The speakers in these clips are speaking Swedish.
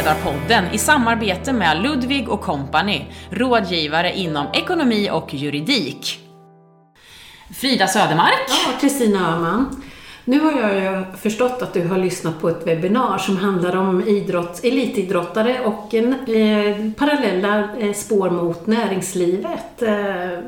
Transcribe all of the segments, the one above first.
Självledarpodden i samarbete med Ludvig och Company, rådgivare inom ekonomi och juridik. Frida Södermark. Ja, Kristina Öhman. Nu har jag förstått att du har lyssnat på ett webbinar som handlar om idrott, elitidrottare och eh, parallella eh, spår mot näringslivet. Eh,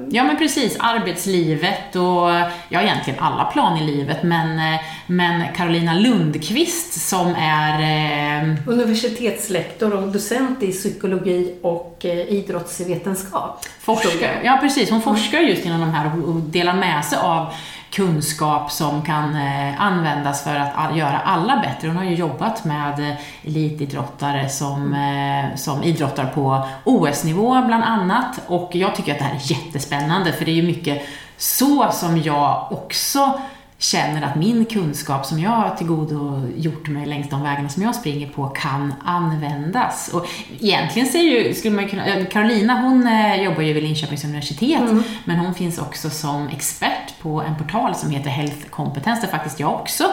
Ja men precis, arbetslivet och ja egentligen alla plan i livet men, eh, men Carolina Lundqvist som är eh, Universitetslektor och docent i psykologi och eh, idrottsvetenskap. forskare. Ja precis, hon forskar just inom de här och delar med sig av kunskap som kan eh, användas för att göra alla bättre. Hon har ju jobbat med elitidrottare som, eh, som idrottar på OS-nivå bland annat och jag tycker att det här är jättespännande för det är ju mycket så som jag också känner att min kunskap som jag har tillgodogjort mig längs de vägarna som jag springer på kan användas. Och egentligen ser ju, skulle man kunna, ja, Carolina hon eh, jobbar ju vid Linköpings universitet, men hon finns också som expert på en portal som heter Health Competence, där faktiskt jag också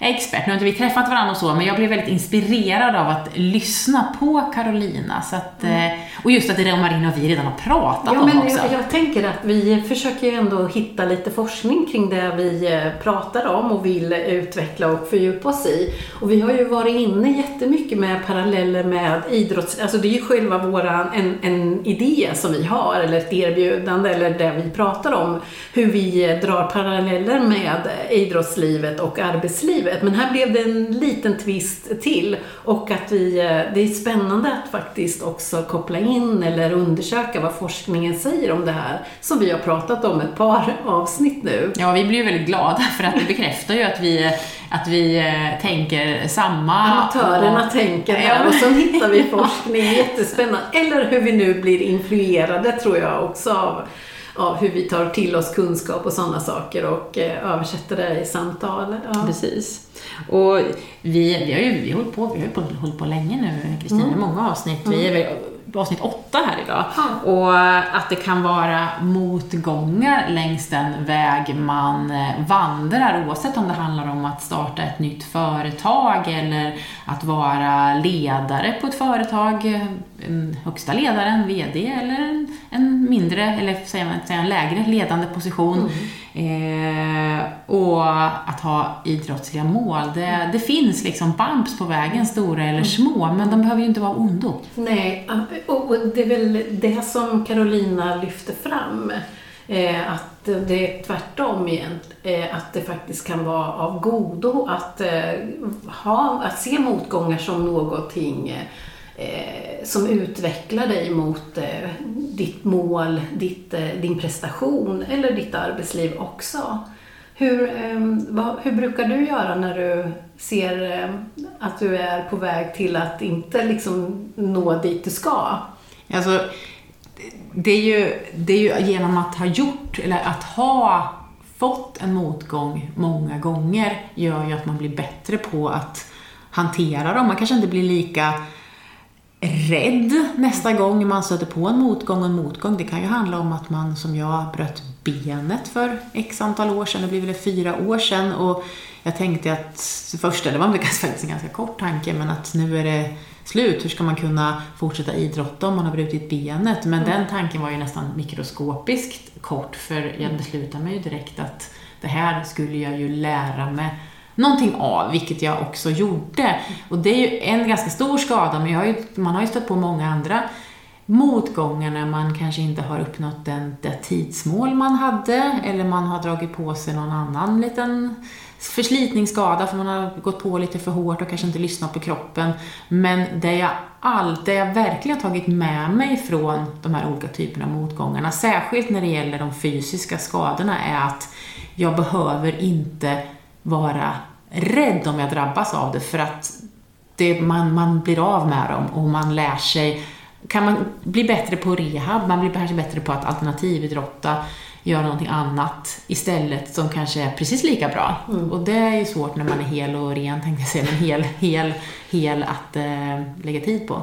är expert. Nu har inte vi träffat varandra och så, men jag blev väldigt inspirerad av att lyssna på Carolina. Så att, eh, och just att det ramar in och vi redan har pratat Ja, om men också. jag, jag tänker att vi försöker ju ändå hitta lite forskning kring det vi eh, pratar om och vill utveckla och fördjupa oss i. Och vi har ju varit inne jättemycket med paralleller med idrotts... Alltså det är ju själva våran, en, en idé som vi har, eller ett erbjudande, eller det vi pratar om. Hur vi drar paralleller med idrottslivet och arbetslivet. Men här blev det en liten twist till. Och att vi, det är spännande att faktiskt också koppla in eller undersöka vad forskningen säger om det här. Som vi har pratat om ett par avsnitt nu. Ja, vi blir ju väldigt glada för att det bekräftar ju att vi, att vi eh, tänker samma. Amatörerna och, tänker här och så hittar vi forskning. Jättespännande. Eller hur vi nu blir influerade tror jag också av, av hur vi tar till oss kunskap och sådana saker och eh, översätter det i samtal. Ja. Precis. Och vi, vi har ju vi hållit på, vi har hållit på länge nu, Kristina, många avsnitt. Vi är väl på avsnitt åtta här idag. Ja. Och att det kan vara motgångar längs den väg man eh, vandrar, oavsett om det handlar om att starta ett nytt företag eller att vara ledare på ett företag, en högsta ledaren, VD eller en, mindre, eller säger man, säger en lägre ledande position. Eh, och att ha idrottsliga mål. Det, det finns liksom bumps på vägen, stora eller små, men de behöver ju inte vara ondo. Nej, och och det är väl det som Carolina lyfter fram. Eh, att det är tvärtom igen. Eh, att det faktiskt kan vara av godo att, eh, ha, att se motgångar som någonting eh, som utvecklar dig mot eh, ditt mål, ditt, eh, din prestation eller ditt arbetsliv också. Hur, eh, vad, hur brukar du göra när du ser eh, att du är på väg till att inte liksom nå dit du ska? Alltså, det är, ju, det är ju genom att ha gjort, eller att ha fått en motgång många gånger, gör ju att man blir bättre på att hantera dem. Man kanske inte blir lika rädd nästa gång man stöter på en motgång och en motgång. Det kan ju handla om att man, som jag, bröt benet för x antal år sedan, det blir väl fyra år sedan, och jag tänkte att det första, det var faktiskt en ganska kort tanke, men att nu är det slut, hur ska man kunna fortsätta idrotta om man har brutit benet? Men den tanken var ju nästan mikroskopiskt kort, för jag beslutade mig ju direkt att det här skulle jag ju lära mig någonting av, vilket jag också gjorde. Och det är ju en ganska stor skada, men jag har ju, man har ju stött på många andra motgångar när man kanske inte har uppnått den, det tidsmål man hade, eller man har dragit på sig någon annan liten förslitningsskada för man har gått på lite för hårt och kanske inte lyssnat på kroppen. Men det jag, all, det jag verkligen har tagit med mig från de här olika typerna av motgångarna, särskilt när det gäller de fysiska skadorna, är att jag behöver inte vara rädd om jag drabbas av det, för att det, man, man blir av med dem och man lär sig kan man bli bättre på rehab, man blir kanske bättre på att alternatividrotta, göra någonting annat istället som kanske är precis lika bra. Och det är ju svårt när man är hel och ren, tänkte jag säga, men hel, hel, hel att eh, lägga tid på.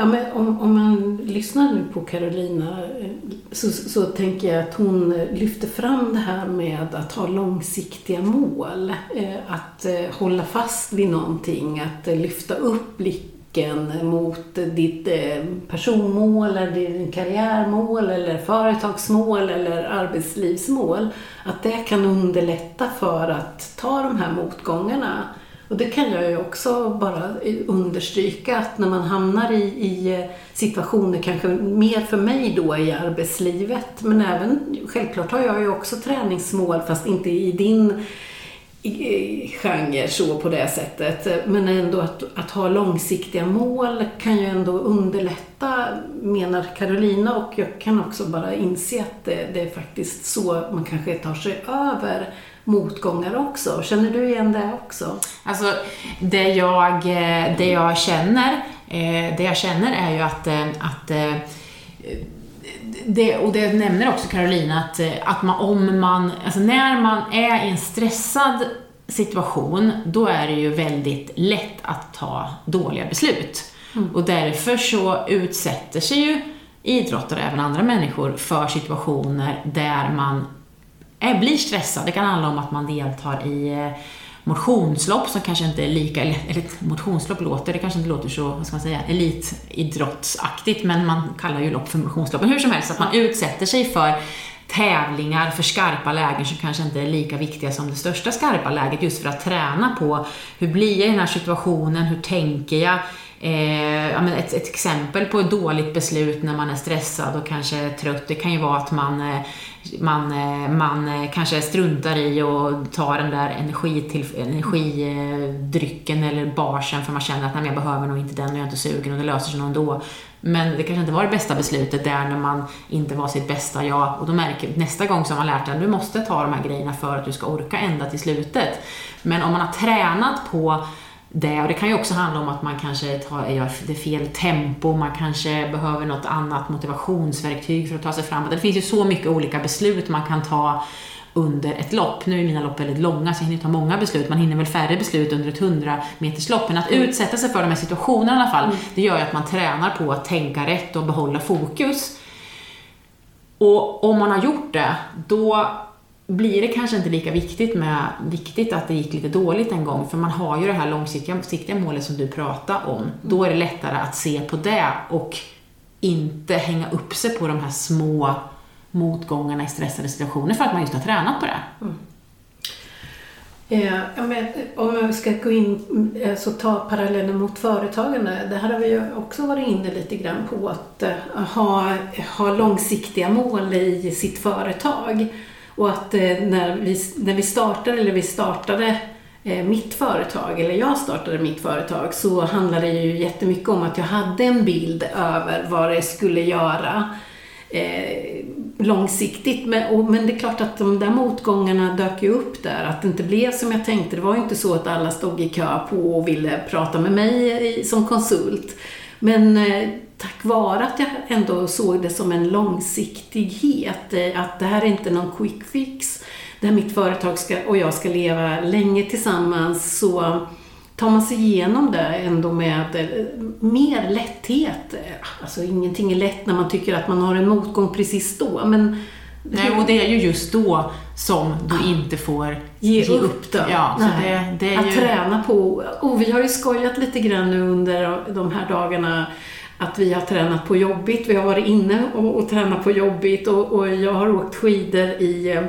Ja, men om, om man lyssnar nu på Carolina eh, så, så tänker jag att hon eh, lyfter fram det här med att ha långsiktiga mål. Eh, att hålla fast vid någonting, att lyfta upp blicken mot ditt personmål, eller din karriärmål, eller företagsmål eller arbetslivsmål. Att det kan underlätta för att ta de här motgångarna. Och det kan jag ju också bara understryka att när man hamnar i, i eh, situationer, kanske mer för mig då i arbetslivet, men även, självklart har jag ju också träningsmål fast inte i din eh, genre så på det sättet. Men ändå att, att ha långsiktiga mål kan ju ändå underlätta, menar Carolina och jag kan också bara inse att det, det är faktiskt så man kanske tar sig över motgångar också. Känner du igen det också? Alltså, det jag, eh, det jag känner, eh, det jag känner är ju att, eh, att det, och det nämner också Carolina, att, att man, om man, alltså när man är i en stressad situation, då är det ju väldigt lätt att ta dåliga beslut. Mm. Och därför så utsätter sig ju idrottare, även andra människor, för situationer där man Eh, är, blir stressad. Det kan handla om att man deltar i eh, motionslopp som kanske inte är lika, eller motionslopp låter, det kanske inte låter så, vad ska man säga, elitidrottsaktigt, men man kallar ju lopp för motionslopp. Men hur som helst, att man utsätter sig för tävlingar för skarpa lägen som kanske inte är lika viktiga som det största skarpa läget, just för att träna på hur blir jag i den här situationen, hur tänker jag, Eh, ett, ett, exempel på ett dåligt beslut när man är stressad och kanske trött, det kan ju vara att man, eh, man, eh, man eh, kanske struntar i att ta den där energidrycken eller barsen för man känner att nej, jag behöver nog inte den och jag är inte sugen och det löser sig nog ändå. Men det kanske inte var det bästa beslutet där när man inte var sitt bästa jag. Och då märker nästa gång som man lärt sig att du måste ta de här grejerna för att du ska orka ända till slutet. Men om man har tränat på det. Och det kan ju också handla om att man kanske tar, gör det fel tempo, man kanske behöver något annat motivationsverktyg för att ta sig framåt. Det finns ju så mycket olika beslut man kan ta under ett lopp. Nu är mina lopp väldigt långa så jag hinner ta många beslut. Man hinner väl färre beslut under ett 100 meters lopp. Men att mm. utsätta sig för de här situationerna i alla fall, mm. det gör ju att man tränar på att tänka rätt och behålla fokus. Och om man har gjort det, då blir det kanske inte lika viktigt, med, viktigt att det gick lite dåligt en gång, för man har ju det här långsiktiga målet som du pratade om. Då är det lättare att se på det och inte hänga upp sig på de här små motgångarna i stressade situationer för att man just har tränat på det. Mm. Eh, ja, men, om jag ska gå in eh, så ta parallellen mot företagande. Det här har vi ju också varit inne lite grann på att eh, ha, ha långsiktiga mål i sitt företag. Och att eh, när, vi, när vi startade, eller vi startade eh, mitt företag, eller jag startade mitt företag, så handlade det ju jättemycket om att jag hade en bild över vad det skulle göra eh, långsiktigt. Men, och, men det är klart att de där motgångarna dök ju upp där, att det inte blev som jag tänkte. Det var ju inte så att alla stod i kö på och ville prata med mig som konsult. Men eh, tack vare att jag ändå såg det som en långsiktighet, eh, att det här är inte någon quick fix, där mitt företag ska, och jag ska leva länge tillsammans, så tar man sig igenom det ändå med eh, mer lätthet. Alltså ingenting är lätt när man tycker att man har en motgång precis då, men Nej, och det är ju just då som du ah. inte får ge, ge upp. Då. Ja, Nej, det, det att ju... träna på. Och vi har ju skojat lite grann nu under de här dagarna att vi har tränat på jobbigt. Vi har varit inne och, och tränat på jobbigt och, och jag har åkt skidor i eh,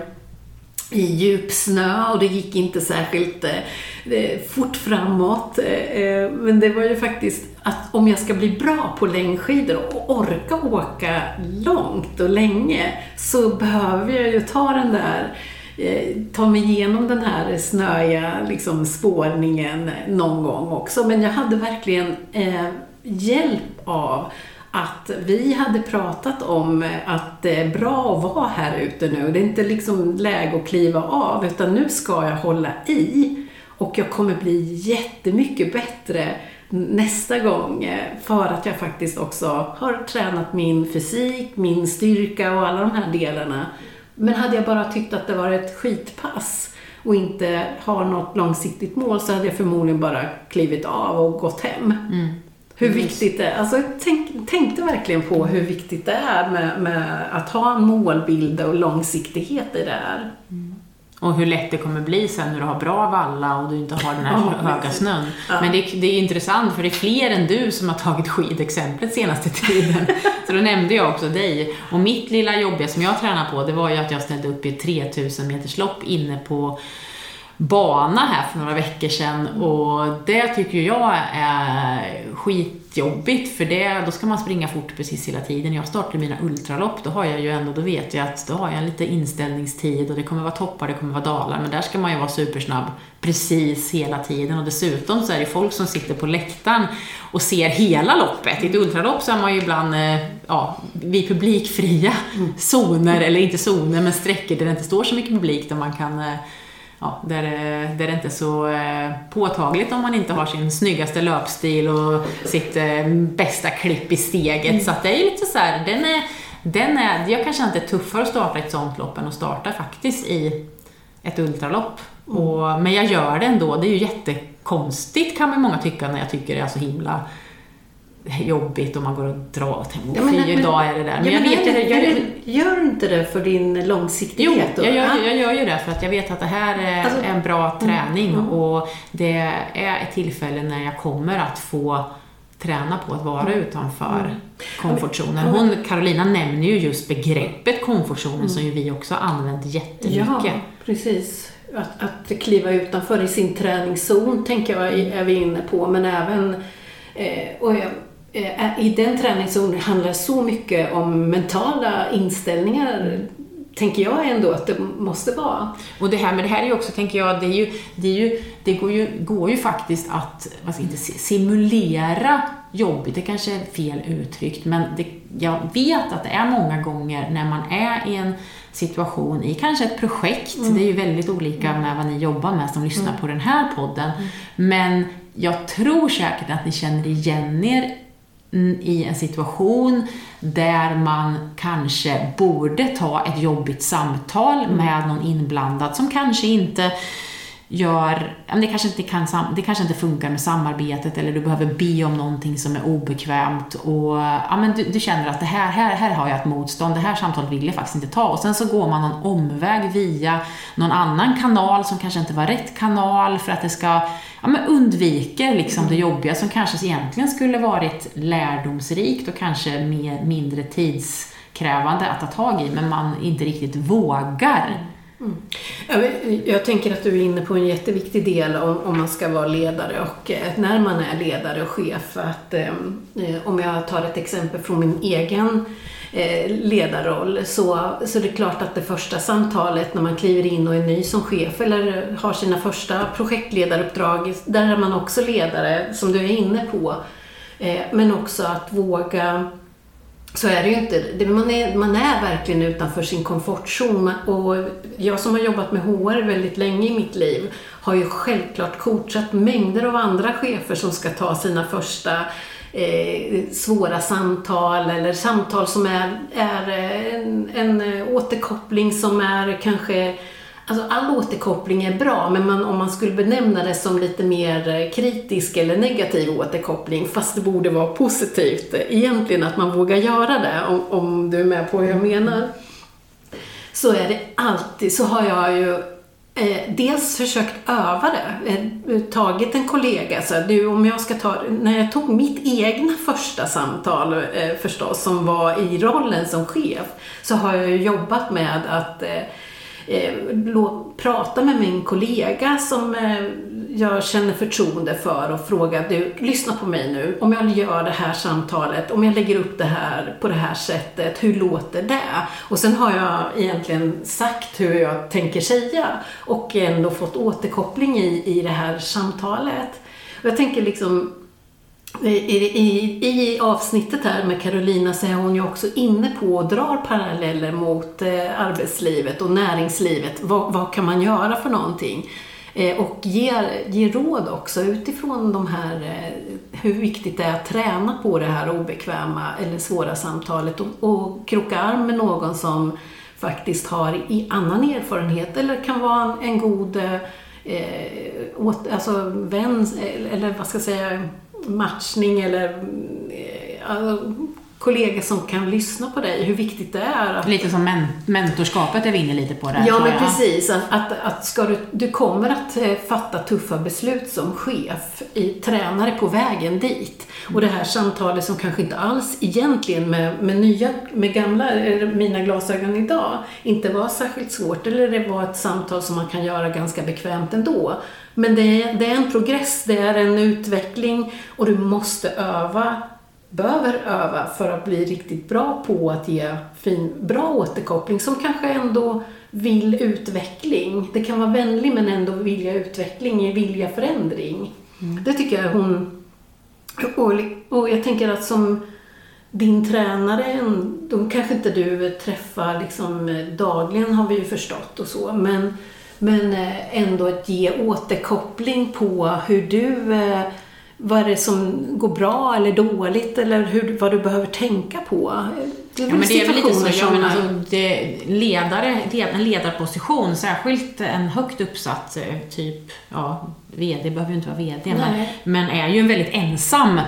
i djup snö och det gick inte särskilt eh, eh fort framåt. Eh, eh, men det var ju faktiskt att om jag ska bli bra på längdskidor och orka åka långt och länge så behöver jag ju ta den där eh, ta mig igenom den här snöiga liksom, spårningen någon gång också. Men jag hade verkligen eh, hjälp av att vi hade pratat om att det är bra att vara här ute nu. Det är inte liksom läge att kliva av, utan nu ska jag hålla i. Och jag kommer bli jättemycket bättre nästa gång eh, för att jag faktiskt också har tränat min fysik, min styrka och alla de här delarna. Men hade jag bara tyckt att det var ett skitpass och inte har något långsiktigt mål så hade jag förmodligen bara klivit av och gått hem. Mm hur viktigt det är. Alltså, tänk, tänkte verkligen på hur viktigt det är med, med att ha en målbild och långsiktighet i det här. Mm. Och hur lätt det kommer bli sen när du har bra valla och du inte har den här Ja, höga snön. Ja. Men det, det är intressant för det är fler än du som har tagit skidexemplet senaste tiden. Så då nämnde jag också dig. Och mitt lilla jobbiga som jag tränar på, det var ju att jag ställde upp i ett 3000 meters lopp inne på bana här för några veckor sedan och det tycker jag är skitjobbigt för det, då ska man springa fort precis hela tiden. Jag startar mina ultralopp, då har jag ju ändå, då vet jag att då har jag lite inställningstid och det kommer vara toppar, det kommer vara dalar, men där ska man ju vara supersnabb precis hela tiden och dessutom så är det folk som sitter på läktaren och ser hela loppet. I ett ultralopp så är man ju ibland, eh, ja, vid publikfria zoner, eller inte zoner, men sträckor där det inte står så mycket publik där man kan eh, ja, där, eh, där det inte är så eh, påtagligt om man inte har sin snyggaste löpstil och sitt eh, bästa klipp i steget. Så att det är lite så här, den är, den är, jag kan känna att det är tuffare att starta ett sånt lopp än att starta faktiskt i ett ultralopp. Och, men jag gör det ändå, det är ju jättekonstigt kan man många tycka när jag tycker det är så himla jobbigt och man går och drar och tänker, Ja, men- men- idag är det där. Men Ja, jag men vet är jag, det- Gör du inte det för din Jo, långsiktighet? då? jag gör, Ja. jag gör ju det för att jag vet att det här är Alltså, en bra träning mm. och det är ett tillfälle när jag kommer att få träna på att vara utanför komfortzonen. Hon, Carolina nämner ju just begreppet komfortzonen som ju vi också använt jättemycket. Ja, precis. Att, att kliva utanför i sin träningszon tänker jag är- vi inne på, men även eh, och jag, i den träningszonen handlar det så mycket om mentala inställningar, tänker jag ändå att det måste vara. Och det här, men det här är ju också, tänker jag, det, är ju, det, är ju, det går, ju, går ju faktiskt att, jag inte, simulera jobbigt, det kanske är fel uttryckt, men det, jag vet att det är många gånger när man är i en situation i kanske ett projekt, det är ju väldigt olika med vad ni jobbar med som lyssnar på den här podden, men jag tror säkert att ni känner igen er mm, i en situation där man kanske borde ta ett jobbigt samtal med någon inblandad som kanske inte gör, det kanske inte, kan, det kanske inte funkar med samarbetet eller du behöver be om någonting som är obekvämt och ja, men du, du känner att det här, här, här har jag ett motstånd, det här samtalet vill jag faktiskt inte ta och sen så går man någon omväg via någon annan kanal som kanske inte var rätt kanal för att det ska, ja men undviker liksom det jobbiga som kanske egentligen skulle varit lärdomsrikt och kanske mer, mindre tidskrävande att ta tag i men man inte riktigt vågar. Mm. Jag, jag tänker att du är inne på en jätteviktig del om, om man ska vara ledare och eh, när man är ledare och chef. Att, eh, eh, om jag tar ett exempel från min egen eh, ledarroll så, så är det klart att det första samtalet när man kliver in och är ny som chef eller har sina första projektledaruppdrag, där är man också ledare som du är inne på. Eh, men också att våga så är det ju inte. Det- Man är, man är verkligen utanför sin komfortzon. Och jag som har jobbat med HR väldigt länge i mitt liv har ju självklart coachat mängder av andra chefer som ska ta sina första eh, svåra samtal eller samtal som är, är en, en återkoppling som är kanske Alltså all återkoppling är bra, men man, om man skulle benämna det som lite mer eh, kritisk eller negativ återkoppling, fast det borde vara positivt eh, egentligen att man vågar göra det, om, om du är med på vad jag menar. Så är det alltid, så har jag ju eh, dels försökt öva det, eh, tagit en kollega, så du om jag ska ta, när jag tog mitt egna första samtal eh, förstås, som var i rollen som chef, så har jag ju jobbat med att eh, eh, prata med min kollega som eh, jag känner förtroende för och fråga du, lyssna på mig nu. Om jag gör det här samtalet, om jag lägger upp det här på det här sättet, hur låter det? Och sen har jag egentligen sagt hur jag tänker säga och ändå fått återkoppling i, i det här samtalet. Och jag tänker liksom i, i, I avsnittet här med Carolina så är hon ju också inne på och drar paralleller mot eh, arbetslivet och näringslivet. Vad, vad kan man göra för någonting? Eh, och ger, ger råd också utifrån de här, eh, hur viktigt det är att träna på det här obekväma eller svåra samtalet och, och kroka arm med någon som faktiskt har i annan erfarenhet eller kan vara en, en god eh, åt, alltså vän, eh, eller vad ska jag säga, matchning eller eh, kollegor som kan lyssna på dig, hur viktigt det är. Att... Lite som men mentorskapet är vi inne lite på där. Ja, men precis. Att, att, att ska du, du kommer att eh, fatta tuffa beslut som chef, i, tränare på vägen dit. Och det här samtalet som kanske inte alls egentligen med, med nya, med gamla, mina glasögon idag, inte var särskilt svårt. Eller det var ett samtal som man kan göra ganska bekvämt ändå. Men det är, det är en progress, det är en utveckling och du måste öva behöver öva för att bli riktigt bra på att ge fin, bra återkoppling som kanske ändå vill utveckling. Det kan vara vänlig men ändå vilja utveckling, vilja förändring. Mm. Det tycker jag hon... Och, jag tänker att som din tränare, de kanske inte du träffar liksom dagligen har vi ju förstått och så, men, men eh, ändå att ge återkoppling på hur du eh, vad är det som går bra eller dåligt eller hur, vad du behöver tänka på. Det är ja, men det är väl lite så, ja, men alltså, det, ledare, en ledarposition, särskilt en högt uppsatt, eh, typ, ja, VD behöver ju inte vara VD, men, men är ju en väldigt ensam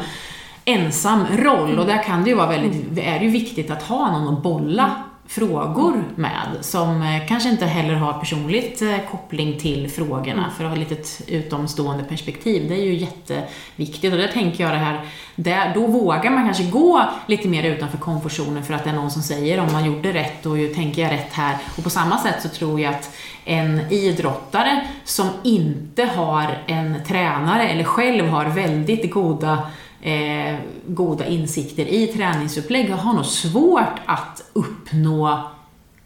ensam roll. Och där kan det ju vara väldigt, är det ju viktigt att ha någon att bolla frågor med som eh, kanske inte heller har personligt eh, koppling till frågorna mm. för att ha lite ett utomstående perspektiv. Det är ju jätteviktigt och där tänker jag det här, där, då vågar man kanske gå lite mer utanför komfortzonen för att det är någon som säger om man gjorde rätt och tänker jag rätt här. Och på samma sätt så tror jag att en idrottare som inte har en tränare eller själv har väldigt goda eh, goda insikter i träningsupplägg har nog svårt att uppnå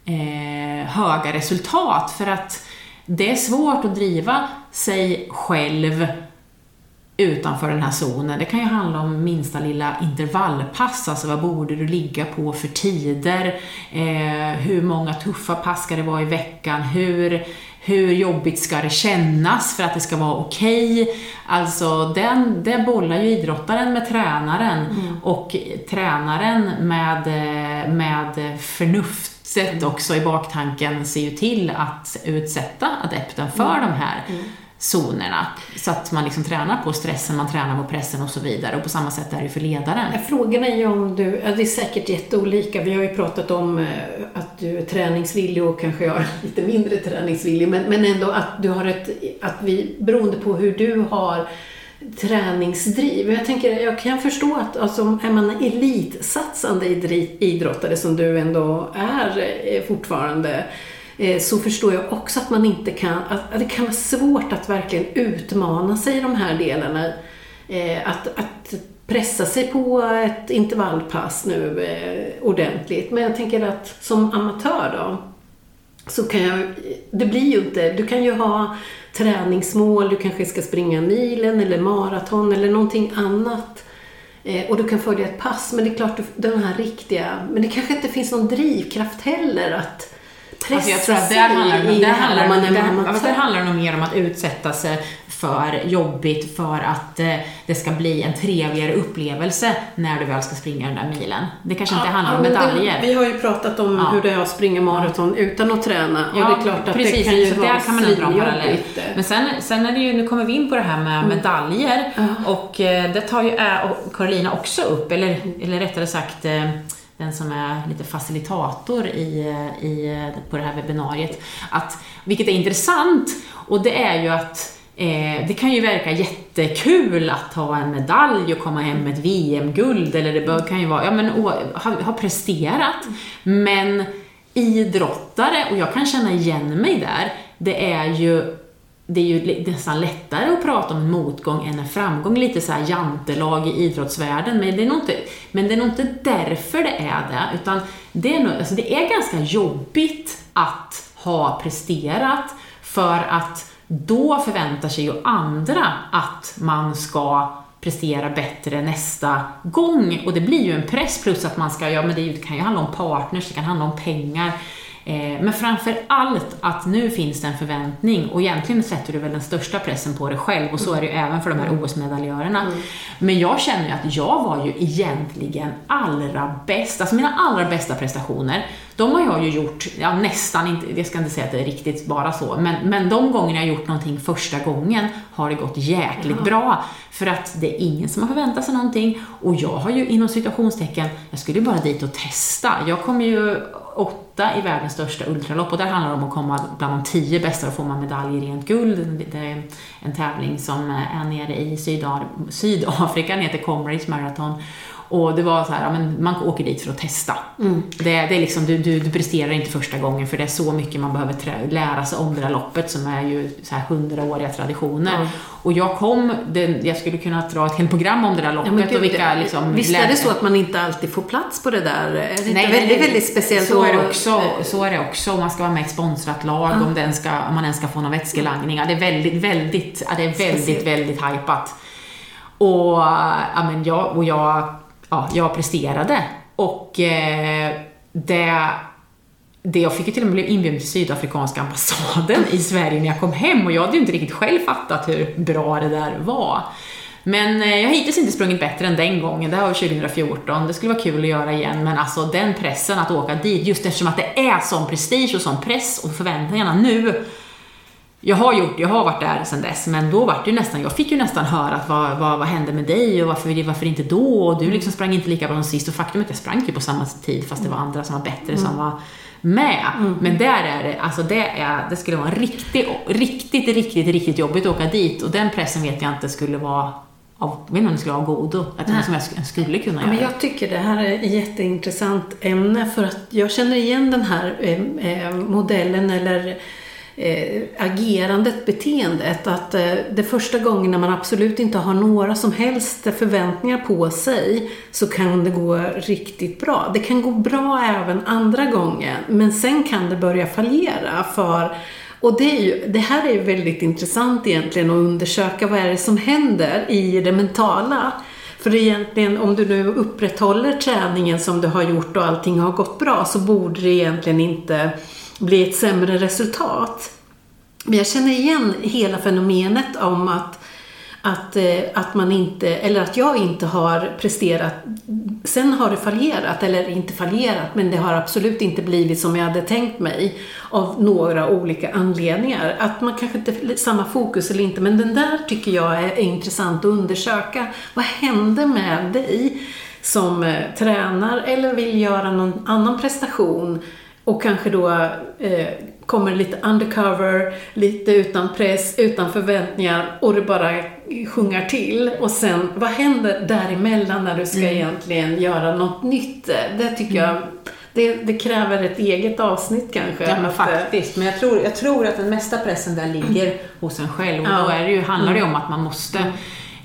eh, höga resultat för att det är svårt att driva sig själv utanför den här zonen. Det kan ju handla om minsta lilla intervallpass, alltså vad borde du ligga på för tider? Eh, hur många tuffa pass ska det vara i veckan? Hur hur jobbigt ska det kännas för att det ska vara okej? Okay? Alltså, den, det bollar ju idrottaren med tränaren mm. och tränaren med, med förnuftet också i baktanken ser ju till att utsätta adepten för mm. de här mm zonerna. Så att man liksom tränar på stressen, man tränar på pressen och så vidare. Och på samma sätt är det för ledaren. Frågan är ju om du, ja, det är säkert jätteolika. Vi har ju pratat om eh, att du är träningsvillig och kanske jag är lite mindre träningsvillig. Men, men ändå att du har ett, att vi, beroende på hur du har träningsdriv. Jag tänker, jag kan förstå att alltså, är man elitsatsande idrottare som du ändå är eh, fortfarande Eh, Eh, så förstår jag också att man inte kan, att det kan vara svårt att verkligen utmana sig i de här delarna. Eh, att, att pressa sig på ett intervallpass nu eh, ordentligt. Men jag tänker att som amatör då, så kan jag, det blir ju inte, du kan ju ha träningsmål, du kanske ska springa milen eller maraton eller någonting annat. och du kan följa ett pass, men det är klart, den här riktiga, men det kanske inte finns någon drivkraft heller att pressa alltså jag tror att där handlar, det, där, handlar, man där, där handlar det nog mer om att utsätta sig för jobbigt för att eh, det ska bli en trevligare upplevelse när du väl ska springa den där milen. Det kanske inte ja, handlar om medaljer. Det, vi har ju pratat om ja. hur det är att springa maraton utan att träna och det är klart att precis, det kan ju vara kan man dra parallell. Men sen, sen är det ju, nu kommer vi in på det här med mm. medaljer och eh, det tar ju äh, Carolina också upp, eller, eller rättare sagt eh, den som är lite facilitator i, i, på det här webbinariet. Att, vilket är intressant, och det är ju att eh, det kan ju verka jättekul att ha en medalj och komma hem med ett VM-guld, eller det kan ju vara, ja men ha, ha presterat. Men idrottare, och jag kan känna igen mig där, det är ju det är ju nästan lättare att prata om en motgång än en framgång, lite så här jantelag i idrottsvärlden, men det är nog inte, men det är nog inte därför det är det, utan det är, nog, alltså det är ganska jobbigt att ha presterat, för att då förväntar sig ju andra att man ska prestera bättre nästa gång, och det blir ju en press, plus att man ska, ja men det kan ju handla om partners, det kan handla om pengar, men framför allt att nu finns det en förväntning och egentligen sätter du väl den största pressen på dig själv och så är det ju även för de här OS-medaljörerna. Mm. Men jag känner ju att jag var ju egentligen allra bäst, alltså mina allra bästa prestationer, de har jag ju gjort, ja nästan, inte, jag ska inte säga att det är riktigt bara så, men, men de gångerna jag gjort någonting första gången har det gått jäkligt bra. För att det är ingen som har förväntat sig någonting och jag har ju inom situationstecken, jag skulle ju bara dit och testa. Jag kommer ju åtta i världens största ultralopp och där handlar det om att komma bland de tio bästa, då får man medalj i rent guld. Det är en tävling som är nere i Sydafrika, den heter Comrades Marathon. Och det var så här, men man åker dit för att testa. Mm. Det, det är liksom, du, du, du presterar inte första gången för det är så mycket man behöver trä, lära sig om det där loppet som är ju så här hundraåriga traditioner. Mm. Och jag kom, det, jag skulle kunna dra ett helt program om det där loppet ja, gud, och vilka liksom, Visst är det så att man inte alltid får plats på det där? Är det Nej, väldigt, väldigt speciellt? Så är, det också, så är det också. Om man ska vara med i ett sponsrat lag, mm. om, den ska, om man ens ska få någon vätskelangning. Ja, det är väldigt, väldigt, ja, det är väldigt, väldigt, väldigt hypat. Och, ja, men jag, och jag ja, jag presterade. Och eh, det, det, jag fick ju till och med bli inbjuden till Sydafrikanska ambassaden i Sverige när jag kom hem och jag hade ju inte riktigt själv fattat hur bra det där var. Men eh, jag har hittills inte sprungit bättre än den gången, det här var 2014, det skulle vara kul att göra igen, men alltså den pressen att åka dit, just eftersom att det är sån prestige och sån press och förväntningarna nu, jag har gjort, jag har varit där sedan dess, men då var det ju nästan, jag fick ju nästan höra att vad, vad, vad hände med dig och varför, varför inte då? Och du liksom sprang inte lika bra som sist och faktum är att jag sprang ju på samma tid fast det var andra som var bättre mm. som var med. Mm. Men där är det, alltså det, är, det skulle vara riktigt, riktigt, riktigt, riktigt jobbigt att åka dit och den pressen vet jag inte skulle vara av, jag vet inte om det skulle vara godo, att det som jag skulle kunna göra. Men jag tycker det här är ett jätteintressant ämne för att jag känner igen den här eh, eh modellen eller eh, agerandet, beteendet. Att eh, det första gången när man absolut inte har några som helst förväntningar på sig så kan det gå riktigt bra. Det kan gå bra även andra gången men sen kan det börja fallera för och det, är ju, det här är ju väldigt intressant egentligen att undersöka vad är det som händer i det mentala. För egentligen om du nu upprätthåller träningen som du har gjort och allting har gått bra så borde det egentligen inte bli ett sämre resultat. Men jag känner igen hela fenomenet om att, att, eh, att man inte, eller att jag inte har presterat. Sen har det fallerat, eller inte fallerat, men det har absolut inte blivit som jag hade tänkt mig av några olika anledningar. Att man kanske inte har samma fokus eller inte, men den där tycker jag är intressant att undersöka. Vad hände med dig som eh, tränar eller vill göra någon annan prestation och kanske då eh, kommer lite undercover, lite utan press, utan förväntningar och det bara sjungar till. Och sen, vad händer däremellan när du ska mm. egentligen göra något nytt? Det tycker mm. jag det, det, kräver ett eget avsnitt kanske. Ja, men faktiskt. Men jag tror, jag tror att den mesta pressen där ligger hos en själv. Och ja. då är det ju, handlar det ju om att man måste mm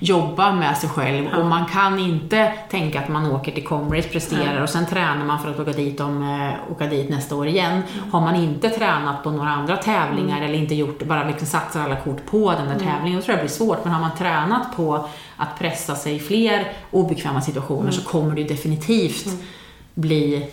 jobba med sig själv ja. och man kan inte tänka att man åker till Comrades, presterar ja. och sen tränar man för att åka dit, om, äh, åka dit nästa år igen. Mm. Har man inte tränat på några andra tävlingar mm. eller inte gjort bara liksom satsar alla kort på den där mm. tävlingen, då tror jag det blir svårt. Men har man tränat på att pressa sig i fler obekväma situationer mm. så kommer det definitivt mm. bli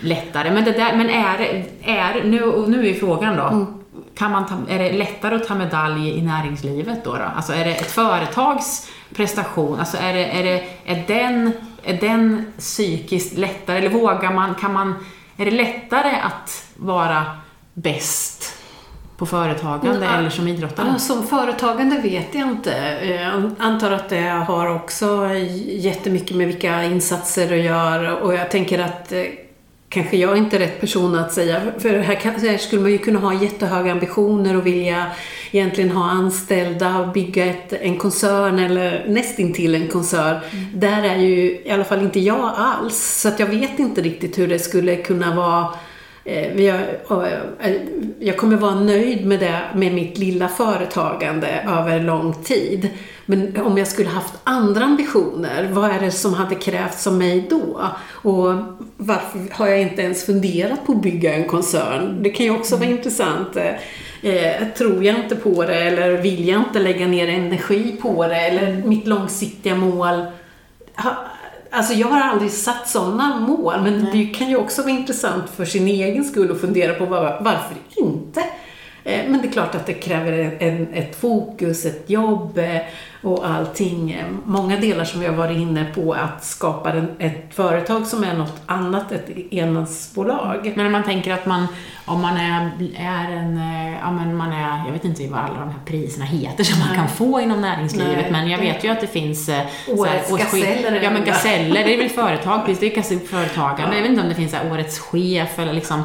lättare. Men, det där, men är, är nu, nu är frågan då, mm kan man ta, är det lättare att ta medalj i näringslivet då? då? Alltså är det ett företags prestation? Alltså är, det, är, det, är, den, är den psykiskt lättare? Eller vågar man, kan man, är det lättare att vara bäst på företagande mm, eller som idrottare? Som företagande vet jag inte. Jag antar att det har också jättemycket med vilka insatser du gör och jag tänker att eh, kanske jag är inte rätt person att säga. För här, kan, här skulle man ju kunna ha jättehöga ambitioner och vilja egentligen ha anställda, bygga ett, en koncern eller nästintill en koncern. Mm. Där är ju i alla fall inte jag alls. Så att jag vet inte riktigt hur det skulle kunna vara Eh, jag, eh, jag kommer vara nöjd med det, med mitt lilla företagande över lång tid. Men om jag skulle haft andra ambitioner, vad är det som hade krävts av mig då? Och varför har jag inte ens funderat på att bygga en koncern? Det kan ju också vara intressant. Eh, tror jag inte på det eller vill jag inte lägga ner energi på det? Eller mitt långsiktiga mål Alltså jag har aldrig satt sådana mål, men Nej. det kan ju också vara intressant för sin egen skull att fundera på var, varför inte? Eh, men det är klart att det kräver en, ett fokus, ett jobb eh, och allting. Många delar som vi har varit inne på att skapa en, ett företag som är något annat, ett enmansbolag. Men om man tänker att man, om man är, är en, eh, ja men man är, jag vet inte vad alla de här priserna heter som man kan få inom näringslivet, Nej. men jag vet ju att det finns eh, Årets gaseller Ja men det. gaseller, det är väl företag, visst det är kanske företagande. Jag vet inte om det finns så här, årets chef eller liksom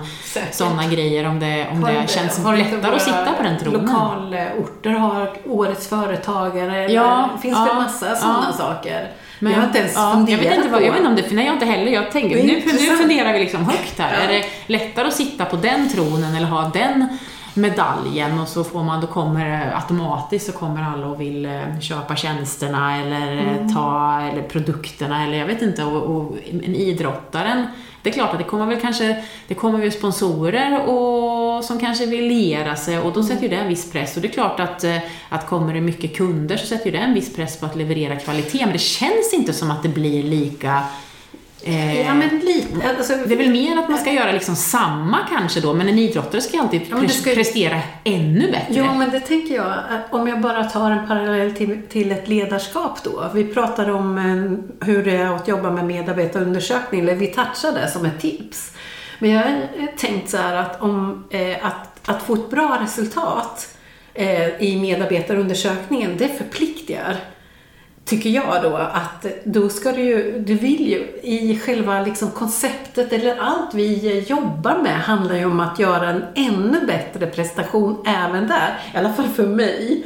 sådana grejer, om det, om det inte- känns lättare att sitta på den tronen. Lokalorter har årets företagare. Ja, det finns ja, väl massa sådana ja. saker. Men, jag har inte ens ja, jag funderat vet inte vad, på. jag vet inte om det, nej, jag inte heller, jag tänker, nu, nu funderar vi liksom högt här. Ja. Är det lättare att sitta på den tronen eller ha den medaljen och så får man, då kommer automatiskt så kommer alla och vill eh, köpa tjänsterna eller eh, Mm. ta eller produkterna eller jag vet inte och, och en idrottaren det är klart att det kommer väl kanske, det kommer väl sponsorer och, som kanske vill liera sig och då sätter ju det en viss press. Och det är klart att, eh, att kommer det mycket kunder så sätter ju det en viss press på att leverera kvalitet. Men det känns inte som att det blir lika eh, Ja, men lite. Alltså, det är väl mer att man ska göra liksom samma kanske då, men en idrottare ska alltid Ja, du ska prestera ännu bättre. Jo, men det tänker jag. att Om jag bara tar en parallell till, till ett ledarskap då. Vi pratade om eh, hur det är att jobba med medarbetarundersökning, eller vi touchade som ett tips. Men jag har eh, tänkt så här att, om, eh, att, att få ett bra resultat eh, i medarbetarundersökningen, det förpliktigar. Tycker jag då att då ska du ju, du vill ju i själva liksom konceptet eller allt vi eh, jobbar med handlar ju om att göra en ännu bättre prestation även där. I alla fall för mig.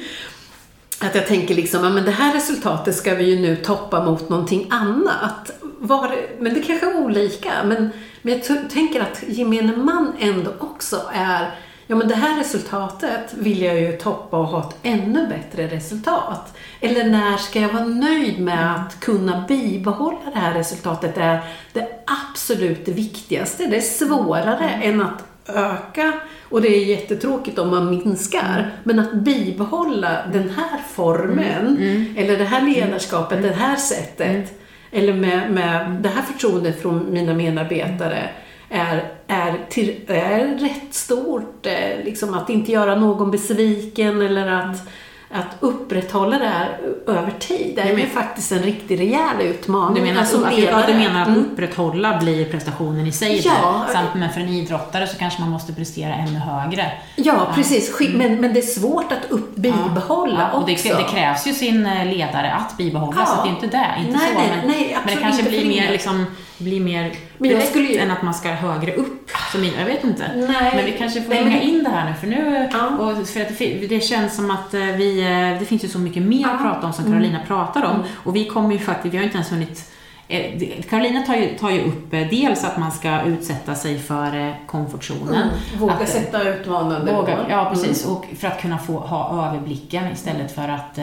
Att jag tänker liksom, ja men det här resultatet ska vi ju nu toppa mot någonting annat. Var, men det kanske är olika, men, men jag tänker att gemene man ändå också är, ja men det här resultatet vill jag ju toppa och ha ett ännu bättre resultat. Eller när ska jag vara nöjd med att kunna bibehålla det här resultatet? Det är det absolut viktigaste. Det är svårare än att öka. Och det är jättetråkigt om man minskar. Men att bibehålla den här formen eller det här ledarskapet, det här sättet eller med, med det här förtroendet från mina medarbetare är, är, till, är rätt stort. eh, Liksom att inte göra någon besviken eller att, att upprätthålla det här över tid. Det är ju faktiskt en riktigt rejäl utmaning. Du menar, Alltså, att, ja, du menar att Mm. upprätthålla blir prestationen i sig Ja. Samt men för en idrottare så kanske man måste prestera ännu högre. Ja, precis. Sk- Men, men det är svårt att upp, bibehålla Mm. Ja, och det, också. det krävs ju sin eh, ledare att bibehålla, Ja. så att det är inte det. Inte Nej, så, nej, men, nej, men det kanske blir mer, liksom, blir mer Men jag skulle ju- än att man ska högre upp. Som jag vet inte. Nej. Men vi kanske får Nej, hänga men- in det här nu, för nu Ja. och för att det, känns som att eh, vi, eh, det finns ju så mycket mer att Ja. prata om som Carolina Mm. pratar om. Och vi kommer ju faktiskt, vi har inte ens hunnit eh, Carolina tar ju, tar ju upp dels att man ska utsätta sig för komfortzonen. Mm. Våga Att, sätta utmanande Våga, mål. ja, precis. Och för att kunna få ha överblicken istället för att,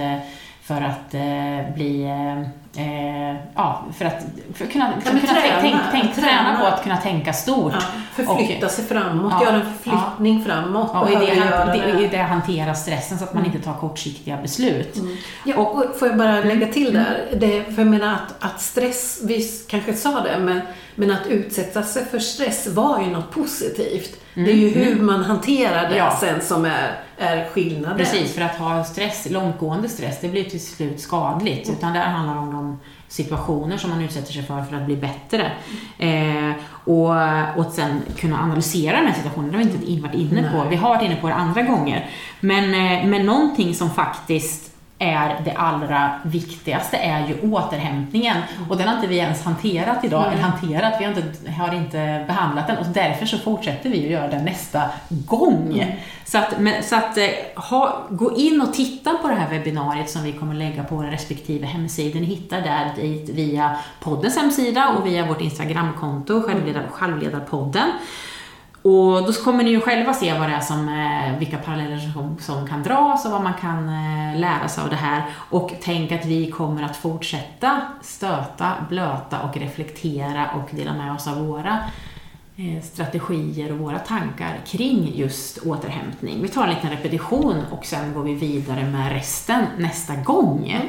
för att bli... Eh, ja, för att, för att kunna, för att kunna träna, tänk, tänk, träna träna. på att kunna tänka stort. Ja, förflytta Och- sig framåt, Ja, göra en förflyttning framåt. Ja, och i det, han, det, det hantera stressen så att man inte tar kortsiktiga beslut. Ja, och får jag bara lägga till där, det, för jag menar att, att stress, vi kanske sa det, men, men att utsätta sig för stress var ju något positivt. Det är ju hur man hanterar det Ja. sen som är, är skillnaden. Precis, för att ha stress, långtgående stress, det blir till slut skadligt. Utan det handlar om de situationer som man utsätter sig för för att bli bättre. Eh, och, och att sen kunna analysera den här situationen, det har vi inte in- varit inne på. Nej. Vi har varit inne på det andra gånger. Men, eh, men någonting som faktiskt är det allra viktigaste är ju återhämtningen. Och den har inte vi ens hanterat idag, eller hanterat, vi har inte, har inte behandlat den och därför så fortsätter vi att göra den nästa gång. Så att, men, så att eh, ha, gå in och titta på det här webbinariet som vi kommer lägga på våra respektive hemsidor. Ni hittar där dit via poddens hemsida och via vårt Instagramkonto, självledar, självledarpodden. Och då kommer ni ju själva se vad det är som, eh, vilka paralleller som, som kan dras och vad man kan eh, lära sig av det här. Och tänk att vi kommer att fortsätta stöta, blöta och reflektera och dela med oss av våra eh, strategier och våra tankar kring just återhämtning. Vi tar en liten repetition och sen går vi vidare med resten nästa gång.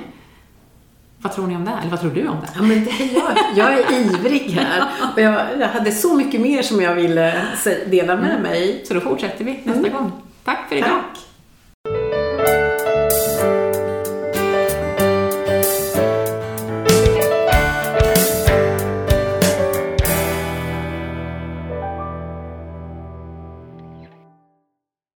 Vad tror ni om det? Eller vad tror du om det? Ja, men det, jag, jag är ivrig här och jag, jag hade så mycket mer som jag ville dela med mig. Så då fortsätter vi nästa gång. Tack för idag! Tack!